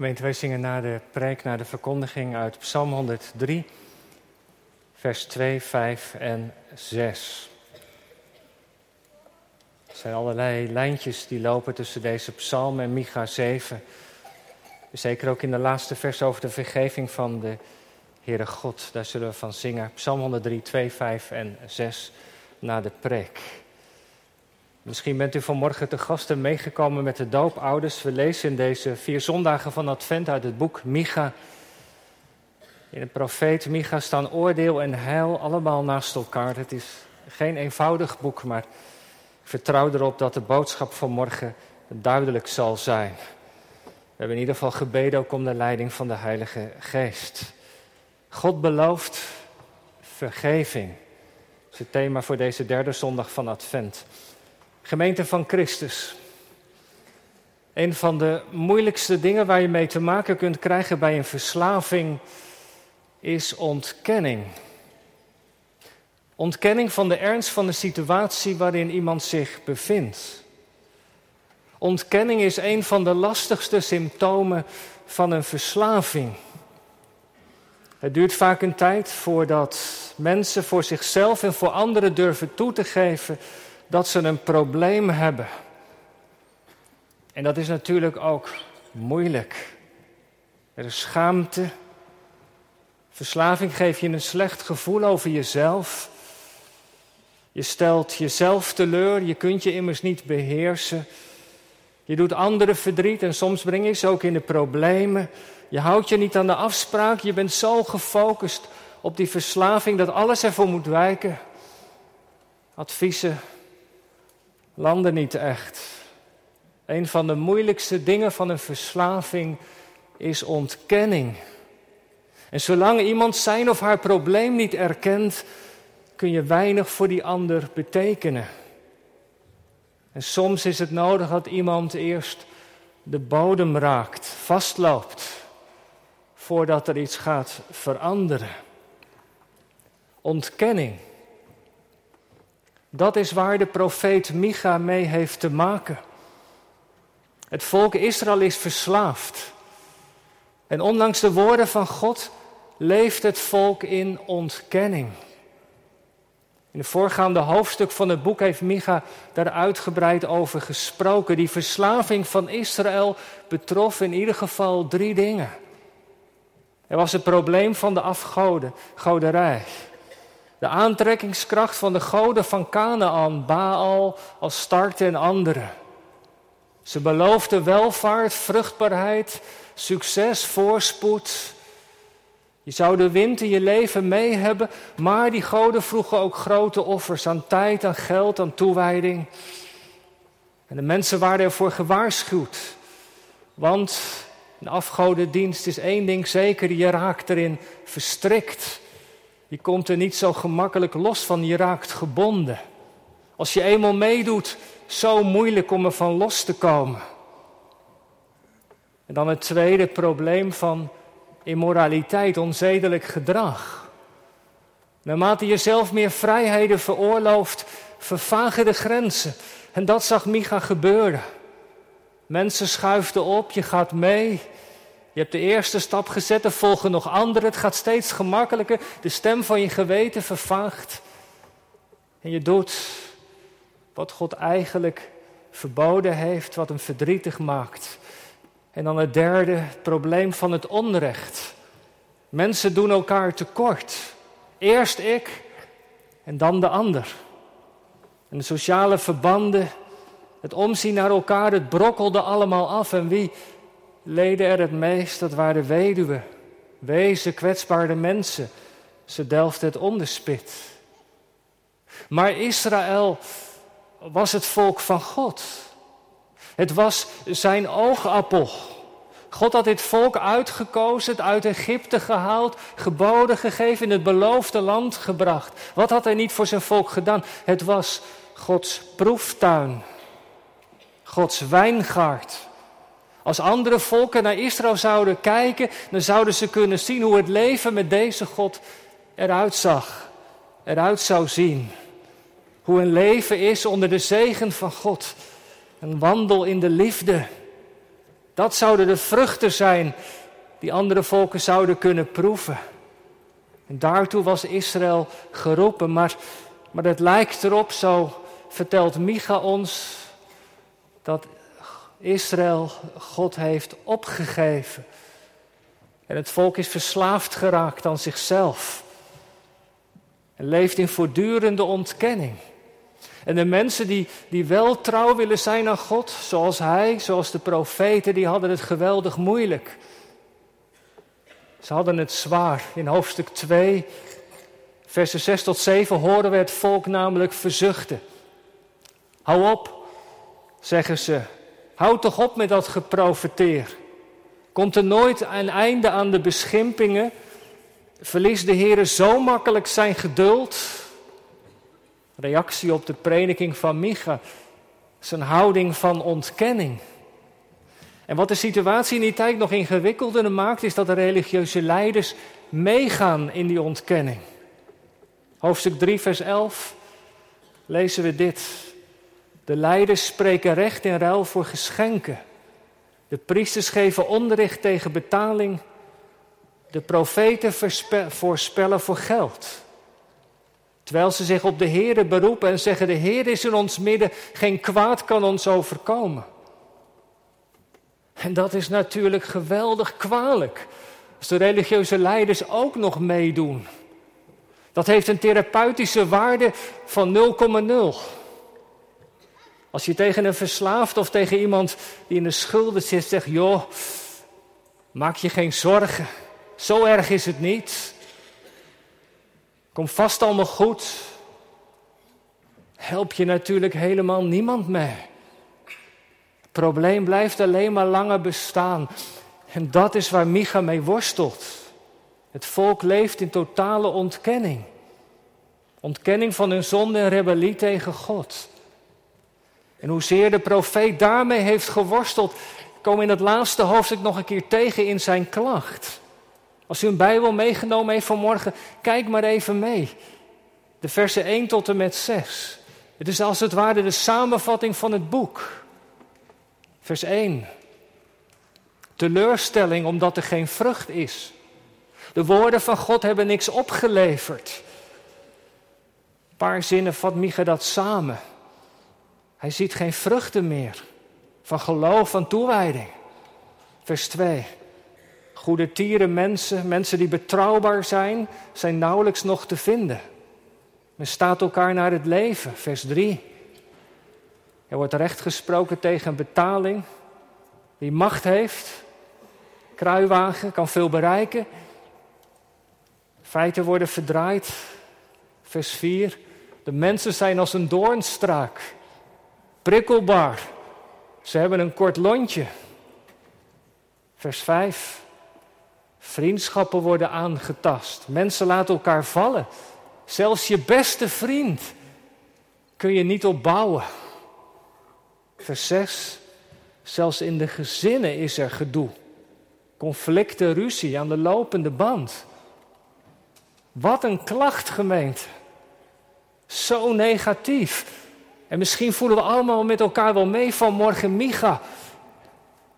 Gemeente, wij zingen na de preek, na de verkondiging uit Psalm 103, vers 2, 5 en 6. Er zijn allerlei lijntjes die lopen tussen deze psalm en Micha 7. Zeker ook in de laatste vers over de vergeving van de Heere God. Daar zullen we van zingen. Psalm 103, 2, 5 en 6 na de preek. Misschien bent u vanmorgen te gasten meegekomen met de doopouders. We lezen in deze vier zondagen van Advent uit het boek Micha. In het profeet Micha staan oordeel en heil allemaal naast elkaar. Het is geen eenvoudig boek, maar ik vertrouw erop dat de boodschap van morgen duidelijk zal zijn. We hebben in ieder geval gebeden ook om de leiding van de Heilige Geest. God belooft vergeving. Dat is het thema voor deze derde zondag van Advent. Gemeente van Christus. Een van de moeilijkste dingen waar je mee te maken kunt krijgen bij een verslaving is ontkenning. Ontkenning van de ernst van de situatie waarin iemand zich bevindt. Ontkenning is een van de lastigste symptomen van een verslaving. Het duurt vaak een tijd voordat mensen voor zichzelf en voor anderen durven toe te geven dat ze een probleem hebben. En dat is natuurlijk ook moeilijk. Er is schaamte. Verslaving geeft je een slecht gevoel over jezelf. Je stelt jezelf teleur, je kunt je immers niet beheersen. Je doet anderen verdriet en soms breng je ze ook in de problemen. Je houdt je niet aan de afspraak, je bent zo gefocust op die verslaving dat alles ervoor moet wijken. Adviezen landen niet echt. Een van de moeilijkste dingen van een verslaving is ontkenning. En zolang iemand zijn of haar probleem niet erkent, kun je weinig voor die ander betekenen. En soms is het nodig dat iemand eerst de bodem raakt, vastloopt, voordat er iets gaat veranderen. Ontkenning dat is waar de profeet Micha mee heeft te maken. Het volk Israël is verslaafd. En ondanks de woorden van God leeft het volk in ontkenning. In het voorgaande hoofdstuk van het boek heeft Micha daar uitgebreid over gesproken. Die verslaving van Israël betrof in ieder geval drie dingen. Er was het probleem van de afgoden, goderij. De aantrekkingskracht van de goden van Canaan, Baal, als start en anderen. Ze beloofden welvaart, vruchtbaarheid, succes, voorspoed. Je zou de wind in je leven mee hebben, maar die goden vroegen ook grote offers aan tijd, aan geld, aan toewijding. En de mensen waren ervoor gewaarschuwd. Want in afgodendienst is één ding zeker, je raakt erin verstrikt. Je komt er niet zo gemakkelijk los van, je raakt gebonden. Als je eenmaal meedoet, zo moeilijk om er van los te komen. En dan het tweede probleem van immoraliteit, onzedelijk gedrag. Naarmate je zelf meer vrijheden veroorlooft, vervagen de grenzen. En dat zag Micha gebeuren. Mensen schuifden op, je gaat mee. Je hebt de eerste stap gezet, er volgen nog anderen. Het gaat steeds gemakkelijker. De stem van je geweten vervaagt. En je doet wat God eigenlijk verboden heeft, wat hem verdrietig maakt. En dan het derde, het probleem van het onrecht. Mensen doen elkaar tekort. Eerst ik en dan de ander. En de sociale verbanden, het omzien naar elkaar, het brokkelde allemaal af. En wie leden er het meest, dat waren weduwen, wezen, kwetsbare mensen. Ze delfden het onderspit. Maar Israël was het volk van God. Het was zijn oogappel. God had dit volk uitgekozen, het uit Egypte gehaald, geboden gegeven, in het beloofde land gebracht. Wat had hij niet voor zijn volk gedaan? Het was Gods proeftuin, Gods wijngaard. Als andere volken naar Israël zouden kijken, dan zouden ze kunnen zien hoe het leven met deze God eruit zag, eruit zou zien. Hoe een leven is onder de zegen van God. Een wandel in de liefde. Dat zouden de vruchten zijn die andere volken zouden kunnen proeven. En daartoe was Israël geroepen, maar, maar het lijkt erop, zo vertelt Micha ons, dat Israël God heeft opgegeven. En het volk is verslaafd geraakt aan zichzelf. En leeft in voortdurende ontkenning. En de mensen die, die wel trouw willen zijn aan God, zoals hij, zoals de profeten, die hadden het geweldig moeilijk. Ze hadden het zwaar. In hoofdstuk 2, versen 6 tot 7 horen we het volk namelijk verzuchten. Hou op, zeggen ze. Houd toch op met dat geprofeteer. Komt er nooit een einde aan de beschimpingen? Verliest de Heer zo makkelijk zijn geduld? Reactie op de prediking van Micha. Zijn houding van ontkenning. En wat de situatie in die tijd nog ingewikkelder maakt, is dat de religieuze leiders meegaan in die ontkenning. Hoofdstuk 3, vers 11 lezen we dit. De leiders spreken recht in ruil voor geschenken. De priesters geven onderricht tegen betaling. De profeten voorspellen voor geld. Terwijl ze zich op de Heere beroepen en zeggen: De Heer is in ons midden, geen kwaad kan ons overkomen. En dat is natuurlijk geweldig kwalijk. Als de religieuze leiders ook nog meedoen. Dat heeft een therapeutische waarde van 0,0. Als je tegen een verslaafd of tegen iemand die in de schulden zit zegt: joh, maak je geen zorgen. Zo erg is het niet. Kom vast allemaal goed. Help je natuurlijk helemaal niemand mee. Het probleem blijft alleen maar langer bestaan. En dat is waar Micha mee worstelt. Het volk leeft in totale ontkenning. Ontkenning van hun zonde en rebellie tegen God. En hoezeer de profeet daarmee heeft geworsteld, komen in het laatste hoofdstuk nog een keer tegen in zijn klacht. Als u een Bijbel meegenomen heeft vanmorgen, kijk maar even mee. De versen 1 tot en met 6. Het is als het ware de samenvatting van het boek. Vers 1. Teleurstelling omdat er geen vrucht is. De woorden van God hebben niks opgeleverd. Een paar zinnen vat Micha dat samen. Hij ziet geen vruchten meer van geloof, van toewijding. Vers 2. Goede tieren, mensen, mensen die betrouwbaar zijn, zijn nauwelijks nog te vinden. Men staat elkaar naar het leven. Vers 3. Er wordt recht gesproken tegen betaling. Wie macht heeft, kruiwagen, kan veel bereiken. Feiten worden verdraaid. Vers 4. De mensen zijn als een doornstraak prikkelbaar. Ze hebben een kort lontje. Vers 5. Vriendschappen worden aangetast. Mensen laten elkaar vallen. Zelfs je beste vriend kun je niet opbouwen. Vers 6. Zelfs in de gezinnen is er gedoe. Conflicten, ruzie aan de lopende band. Wat een klacht, gemeente. Zo negatief. En misschien voelen we allemaal met elkaar wel mee van morgen Micha.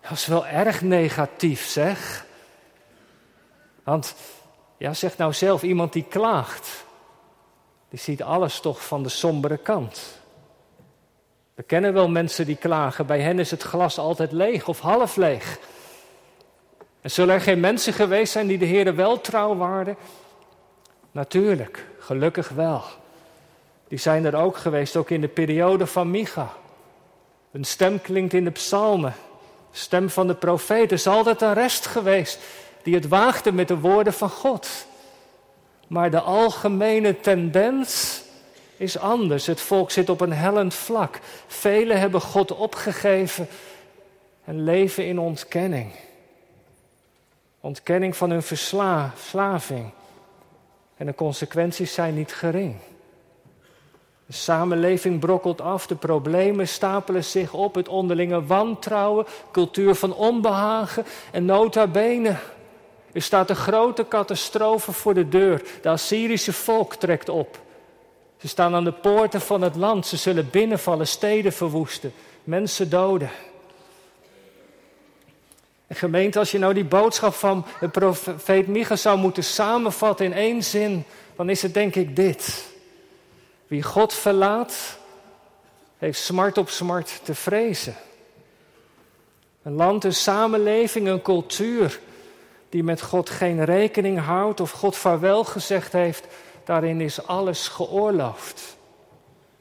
Dat is wel erg negatief, zeg. Want, ja, zeg nou zelf, iemand die klaagt, die ziet alles toch van de sombere kant. We kennen wel mensen die klagen, bij hen is het glas altijd leeg of half leeg. En zullen er geen mensen geweest zijn die de Heer wel trouw waren? Natuurlijk, gelukkig wel die zijn er ook geweest, ook in de periode van Micha. Een stem klinkt in de psalmen, de stem van de profeet. Is altijd een rest geweest die het waagde met de woorden van God. Maar de algemene tendens is anders. Het volk zit op een hellend vlak. Velen hebben God opgegeven en leven in ontkenning. Ontkenning van hun verslaving. En de consequenties zijn niet gering. De samenleving brokkelt af, de problemen stapelen zich op, het onderlinge wantrouwen, cultuur van onbehagen en nota bene. Er staat een grote catastrofe voor de deur. De Assyrische volk trekt op. Ze staan aan de poorten van het land. Ze zullen binnenvallen, steden verwoesten, mensen doden. En gemeente, als je nou die boodschap van de profeet Micha zou moeten samenvatten in één zin, dan is het denk ik dit. Wie God verlaat, heeft smart op smart te vrezen. Een land, een samenleving, een cultuur die met God geen rekening houdt of God vaarwel gezegd heeft, daarin is alles geoorloofd.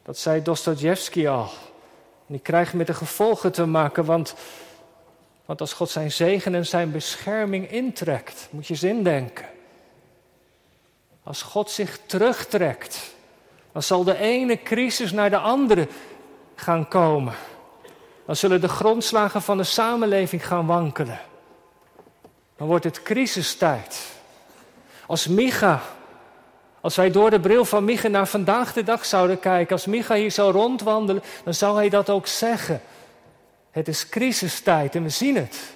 Dat zei Dostoevsky al. En die krijgt met de gevolgen te maken, want, want als God zijn zegen en zijn bescherming intrekt, moet je zin denken. Als God zich terugtrekt, dan zal de ene crisis naar de andere gaan komen. Dan zullen de grondslagen van de samenleving gaan wankelen. Dan wordt het crisistijd. Als Micha, als wij door de bril van Micha naar vandaag de dag zouden kijken, als Micha hier zou rondwandelen, dan zou hij dat ook zeggen. Het is crisistijd en we zien het.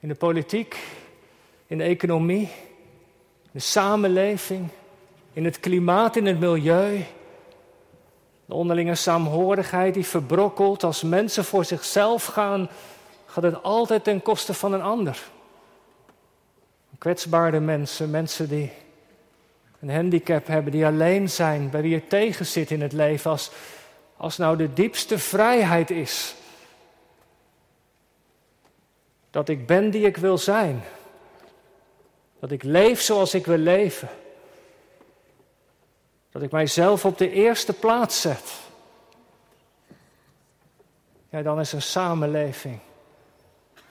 In de politiek, in de economie, in de samenleving, in het klimaat, in het milieu. De onderlinge saamhorigheid die verbrokkelt. Als mensen voor zichzelf gaan, gaat het altijd ten koste van een ander. Kwetsbare mensen, mensen die een handicap hebben, die alleen zijn, bij wie het tegen zit in het leven. Als, als nou de diepste vrijheid is. Dat ik ben die ik wil zijn. Dat ik leef zoals ik wil leven. Dat ik mijzelf op de eerste plaats zet. Ja, dan is een samenleving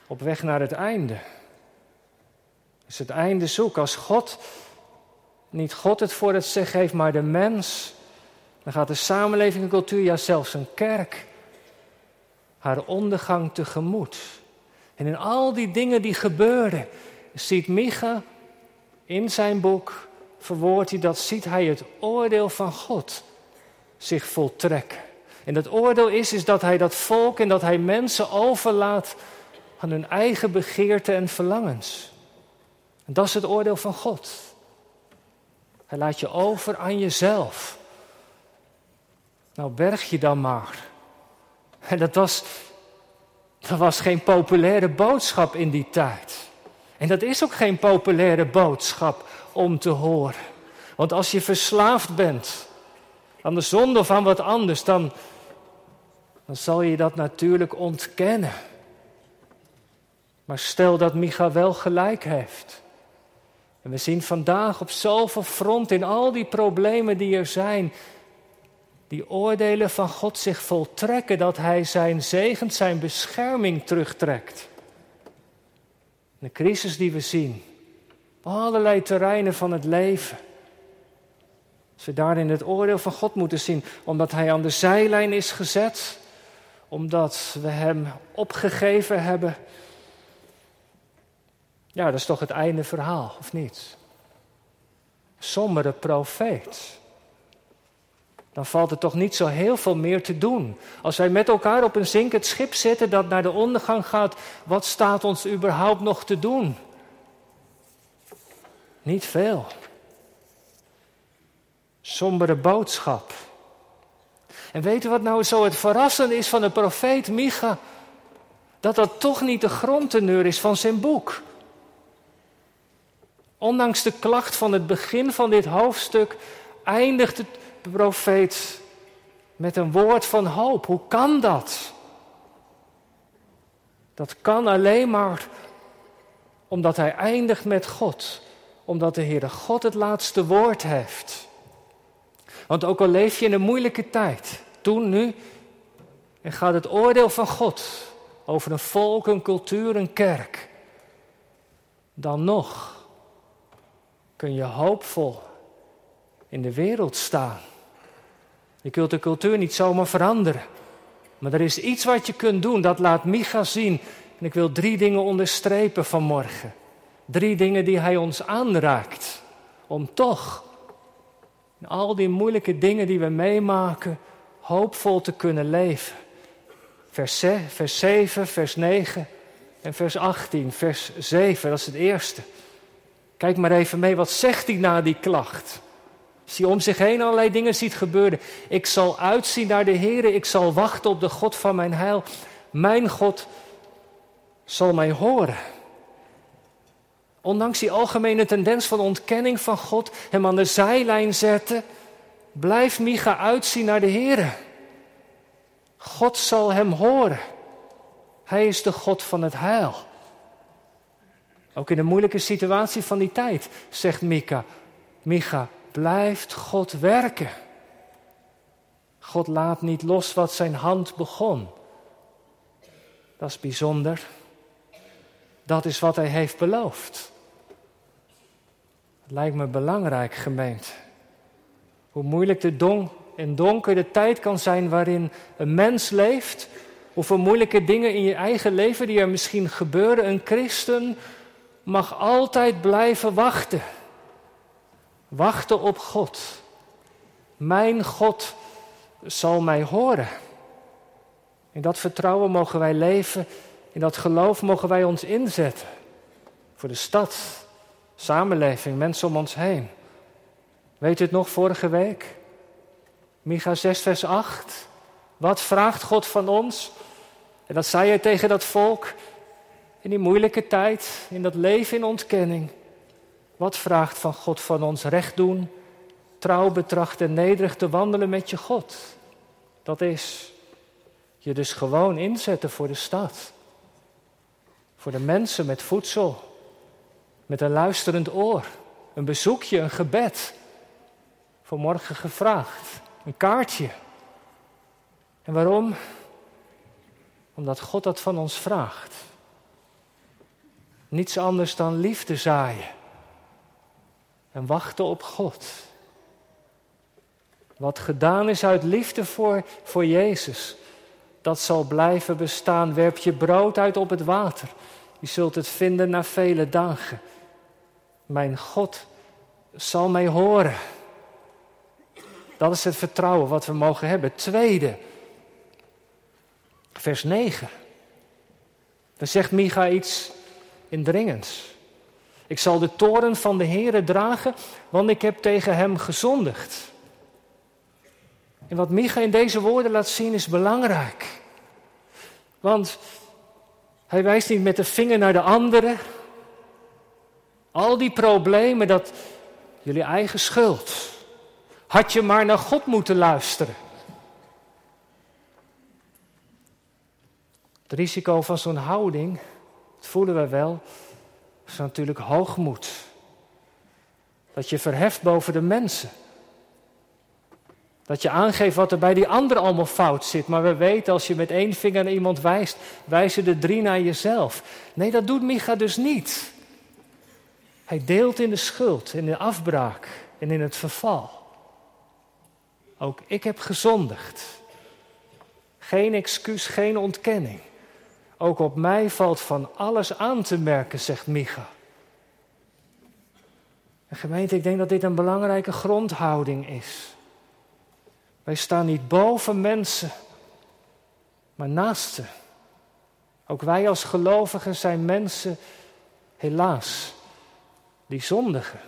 op weg naar het einde. Is het einde zoek. Als God, niet God het voor het zeggen heeft, maar de mens, dan gaat de samenleving en cultuur, ja zelfs een kerk, haar ondergang tegemoet. En in al die dingen die gebeuren, ziet Micha in zijn boek verwoordt hij dat, ziet hij het oordeel van God zich voltrekken. En dat oordeel is, is dat hij dat volk en dat hij mensen overlaat aan hun eigen begeerten en verlangens. En dat is het oordeel van God. Hij laat je over aan jezelf. Nou, berg je dan maar. En dat was, dat was geen populaire boodschap in die tijd. En dat is ook geen populaire boodschap om te horen. Want als je verslaafd bent aan de zonde of aan wat anders, dan, dan zal je dat natuurlijk ontkennen. Maar stel dat Micha wel gelijk heeft. En we zien vandaag op zoveel fronten, in al die problemen die er zijn, die oordelen van God zich voltrekken, dat Hij zijn zegen, zijn bescherming terugtrekt. De crisis die we zien, allerlei terreinen van het leven. We daarin het oordeel van God moeten zien, omdat Hij aan de zijlijn is gezet, omdat we Hem opgegeven hebben. Ja, dat is toch het einde verhaal, of niet? Sombere profeet. Dan valt er toch niet zo heel veel meer te doen. Als wij met elkaar op een zinkend schip zitten dat naar de ondergang gaat, wat staat ons überhaupt nog te doen? Niet veel. Sombere boodschap. En weet u wat nou zo het verrassende is van de profeet Micha? Dat dat toch niet de grondteneur is van zijn boek. Ondanks de klacht van het begin van dit hoofdstuk eindigt de profeet met een woord van hoop. Hoe kan dat? Dat kan alleen maar omdat hij eindigt met God omdat de Heere God het laatste woord heeft. Want ook al leef je in een moeilijke tijd, toen, nu, en gaat het oordeel van God over een volk, een cultuur, een kerk, dan nog kun je hoopvol in de wereld staan. Je kunt de cultuur niet zomaar veranderen. Maar er is iets wat je kunt doen, dat laat Micha zien. En ik wil drie dingen onderstrepen vanmorgen. Drie dingen die hij ons aanraakt. Om toch in al die moeilijke dingen die we meemaken, hoopvol te kunnen leven. Vers, vers 7, vers 9 en vers 18. Vers 7, dat is het eerste. Kijk maar even mee, wat zegt hij na die klacht? Als hij om zich heen allerlei dingen ziet gebeuren. Ik zal uitzien naar de Heer, ik zal wachten op de God van mijn heil. Mijn God zal mij horen. Ondanks die algemene tendens van ontkenning van God, hem aan de zijlijn zetten, blijft Micha uitzien naar de Heer. God zal hem horen. Hij is de God van het heil. Ook in de moeilijke situatie van die tijd, zegt Micha, Micha, blijft God werken. God laat niet los wat zijn hand begon. Dat is bijzonder. Dat is wat hij heeft beloofd. Lijkt me belangrijk, gemeente. Hoe moeilijk de don en donker de tijd kan zijn waarin een mens leeft. Hoeveel moeilijke dingen in je eigen leven die er misschien gebeuren. Een christen mag altijd blijven wachten. Wachten op God. Mijn God zal mij horen. In dat vertrouwen mogen wij leven. In dat geloof mogen wij ons inzetten. Voor de stad, samenleving, mensen om ons heen. Weet u het nog vorige week? Micha 6, vers 8. Wat vraagt God van ons? En dat zei hij tegen dat volk in die moeilijke tijd, in dat leven in ontkenning. Wat vraagt van God van ons? Recht doen, trouw betrachten en nederig te wandelen met je God. Dat is je dus gewoon inzetten voor de stad. Voor de mensen met voedsel, met een luisterend oor, een bezoekje, een gebed. Vanmorgen gevraagd, een kaartje. En waarom? Omdat God dat van ons vraagt. Niets anders dan liefde zaaien en wachten op God. Wat gedaan is uit liefde voor, voor Jezus, dat zal blijven bestaan. Werp je brood uit op het water. Je zult het vinden na vele dagen. Mijn God zal mij horen. Dat is het vertrouwen wat we mogen hebben. Tweede, vers 9. Dan zegt Micha iets indringends. Ik zal de toren van de Heere dragen, want ik heb tegen hem gezondigd. En wat Micha in deze woorden laat zien is belangrijk. Want hij wijst niet met de vinger naar de anderen. Al die problemen, dat jullie eigen schuld. Had je maar naar God moeten luisteren. Het risico van zo'n houding, dat voelen we wel, is natuurlijk hoogmoed. Dat je verheft boven de mensen. Dat je aangeeft wat er bij die ander allemaal fout zit. Maar we weten, als je met één vinger naar iemand wijst, wijzen de drie naar jezelf. Nee, dat doet Micha dus niet. Hij deelt in de schuld, in de afbraak en in het verval. Ook ik heb gezondigd. Geen excuus, geen ontkenning. Ook op mij valt van alles aan te merken, zegt Micha. En gemeente, ik denk dat dit een belangrijke grondhouding is. Wij staan niet boven mensen, maar naast ze. Ook wij als gelovigen zijn mensen, helaas, die zondigen.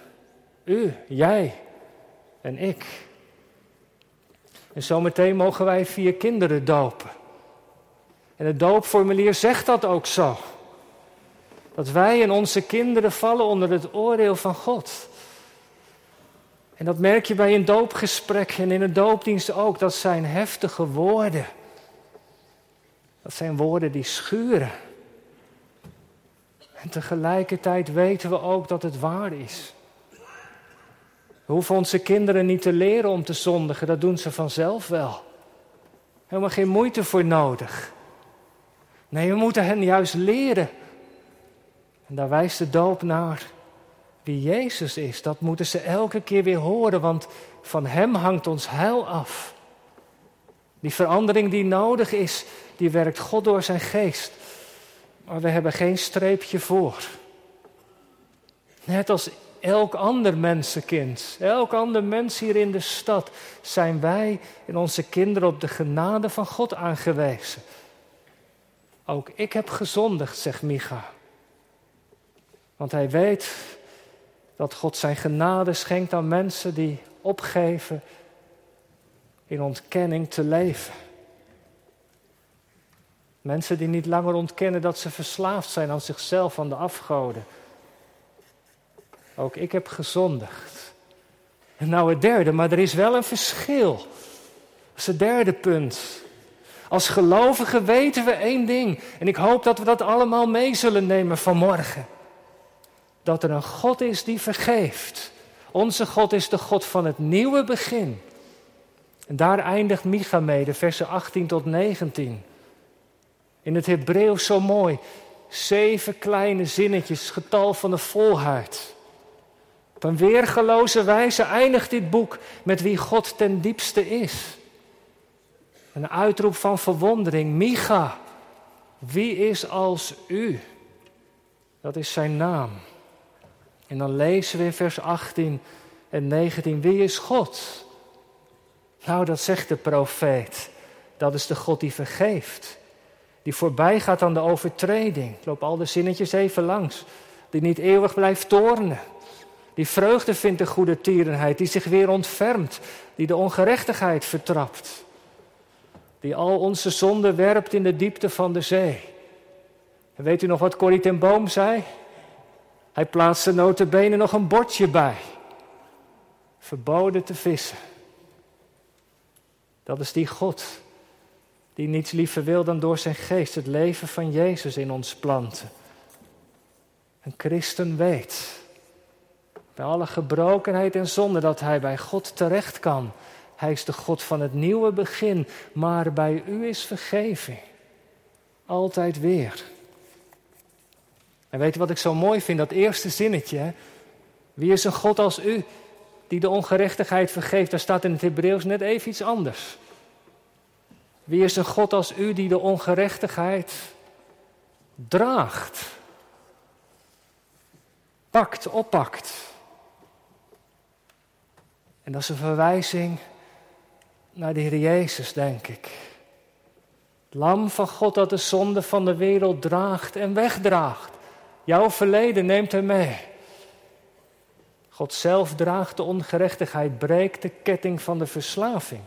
U, jij en ik. En zometeen mogen wij vier kinderen dopen. En het doopformulier zegt dat ook zo. Dat wij en onze kinderen vallen onder het oordeel van God. En dat merk je bij een doopgesprek en in een doopdienst ook. Dat zijn heftige woorden. Dat zijn woorden die schuren. En tegelijkertijd weten we ook dat het waar is. We hoeven onze kinderen niet te leren om te zondigen, dat doen ze vanzelf wel. Helemaal geen moeite voor nodig. Nee, we moeten hen juist leren. En daar wijst de doop naar wie Jezus is. Dat moeten ze elke keer weer horen, want van Hem hangt ons heil af. Die verandering die nodig is, die werkt God door zijn geest. Maar we hebben geen streepje voor. Net als elk ander mensenkind, elk ander mens hier in de stad, zijn wij en onze kinderen op de genade van God aangewezen. Ook ik heb gezondigd, zegt Micha. Want hij weet dat God zijn genade schenkt aan mensen die opgeven in ontkenning te leven. Mensen die niet langer ontkennen dat ze verslaafd zijn aan zichzelf, aan de afgoden. Ook ik heb gezondigd. En nou het derde, maar er is wel een verschil. Dat is het derde punt. Als gelovigen weten we één ding. En ik hoop dat we dat allemaal mee zullen nemen vanmorgen. Dat er een God is die vergeeft. Onze God is de God van het nieuwe begin. En daar eindigt Micha mee, de versen 18 tot 19. In het Hebreeuws zo mooi. Zeven kleine zinnetjes, getal van de volheid. Op een weergeloze wijze eindigt dit boek met wie God ten diepste is. Een uitroep van verwondering. Micha, wie is als u? Dat is zijn naam. En dan lezen we in vers 18 en 19, wie is God? Nou, dat zegt de profeet. Dat is de God die vergeeft. Die voorbij gaat aan de overtreding. Ik loop al de zinnetjes even langs. Die niet eeuwig blijft tornen. Die vreugde vindt de goede tierenheid. Die zich weer ontfermt. Die de ongerechtigheid vertrapt. Die al onze zonden werpt in de diepte van de zee. Weet u nog wat Corrie ten Boom zei? Hij plaatste notabene nog een bordje bij. Verboden te vissen. Dat is die God die niets liever wil dan door zijn geest het leven van Jezus in ons planten. Een christen weet bij alle gebrokenheid en zonde dat hij bij God terecht kan. Hij is de God van het nieuwe begin, maar bij u is vergeving. Altijd weer. En weet je wat ik zo mooi vind? Dat eerste zinnetje. Wie is een God als u die de ongerechtigheid vergeeft? Daar staat in het Hebreeuws net even iets anders. Wie is een God als u die de ongerechtigheid draagt? Pakt, oppakt. En dat is een verwijzing naar de Heer Jezus, denk ik. Het lam van God dat de zonde van de wereld draagt en wegdraagt. Jouw verleden neemt hij mee. God zelf draagt de ongerechtigheid, breekt de ketting van de verslaving.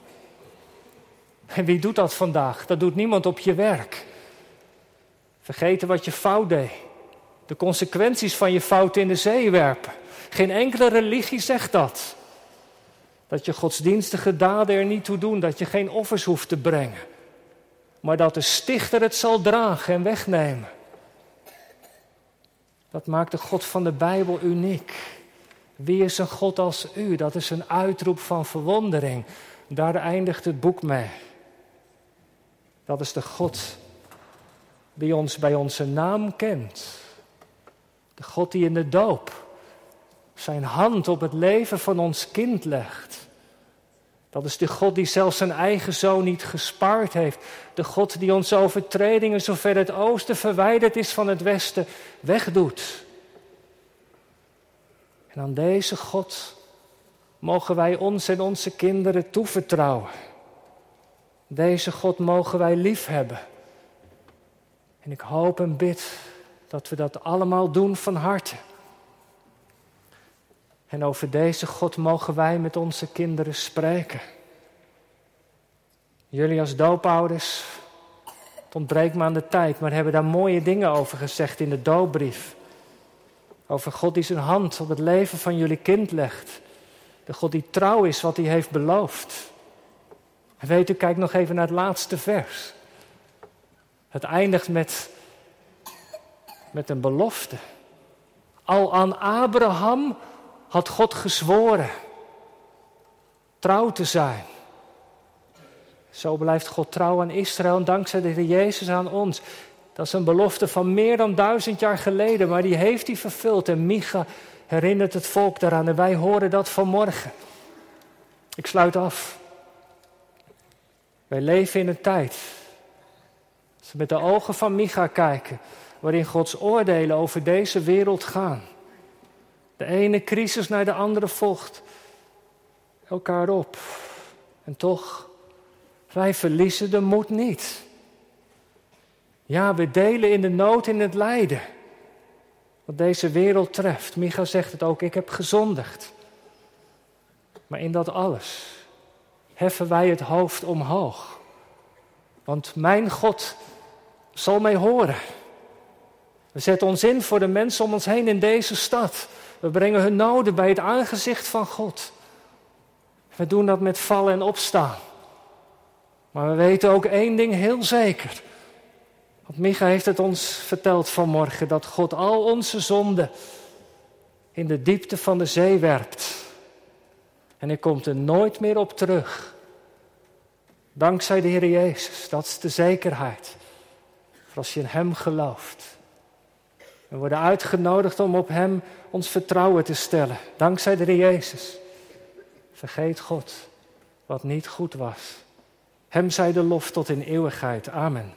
En wie doet dat vandaag? Dat doet niemand op je werk. Vergeten wat je fout deed. De consequenties van je fout in de zee werpen. Geen enkele religie zegt dat. Dat je godsdienstige daden er niet toe doen, dat je geen offers hoeft te brengen. Maar dat de stichter het zal dragen en wegnemen. Dat maakt de God van de Bijbel uniek. Wie is een God als u? Dat is een uitroep van verwondering. Daar eindigt het boek mee. Dat is de God die ons bij onze naam kent. De God die in de doop zijn hand op het leven van ons kind legt. Dat is de God die zelfs zijn eigen zoon niet gespaard heeft. De God die onze overtredingen, zover het oosten verwijderd is van het westen, wegdoet. En aan deze God mogen wij ons en onze kinderen toevertrouwen. Deze God mogen wij lief hebben. En ik hoop en bid dat we dat allemaal doen van harte. En over deze God mogen wij met onze kinderen spreken. Jullie als doopouders, het ontbreekt me aan de tijd, maar hebben daar mooie dingen over gezegd in de doopbrief. Over God die zijn hand op het leven van jullie kind legt. De God die trouw is wat hij heeft beloofd. En weet u, kijk nog even naar het laatste vers. Het eindigt met, met een belofte. Al aan Abraham had God gezworen trouw te zijn. Zo blijft God trouw aan Israël en dankzij de Jezus aan ons. Dat is een belofte van meer dan duizend jaar geleden, maar die heeft hij vervuld. En Micha herinnert het volk daaraan en wij horen dat vanmorgen. Ik sluit af. Wij leven in een tijd, als we met de ogen van Micha kijken, waarin Gods oordelen over deze wereld gaan. De ene crisis naar de andere volgt elkaar op. En toch, wij verliezen de moed niet. Ja, we delen in de nood, in het lijden. Wat deze wereld treft. Micha zegt het ook, ik heb gezondigd. Maar in dat alles heffen wij het hoofd omhoog. Want mijn God zal mij horen. We zetten ons in voor de mensen om ons heen in deze stad. We brengen hun noden bij het aangezicht van God. We doen dat met vallen en opstaan. Maar we weten ook één ding heel zeker. Want Micha heeft het ons verteld vanmorgen: dat God al onze zonden in de diepte van de zee werpt. En hij komt er nooit meer op terug. Dankzij de Heer Jezus, dat is de zekerheid. Voor als je in Hem gelooft. We worden uitgenodigd om op Hem ons vertrouwen te stellen. Dankzij de Heer Jezus. Vergeet God wat niet goed was. Hem zij de lof tot in eeuwigheid. Amen.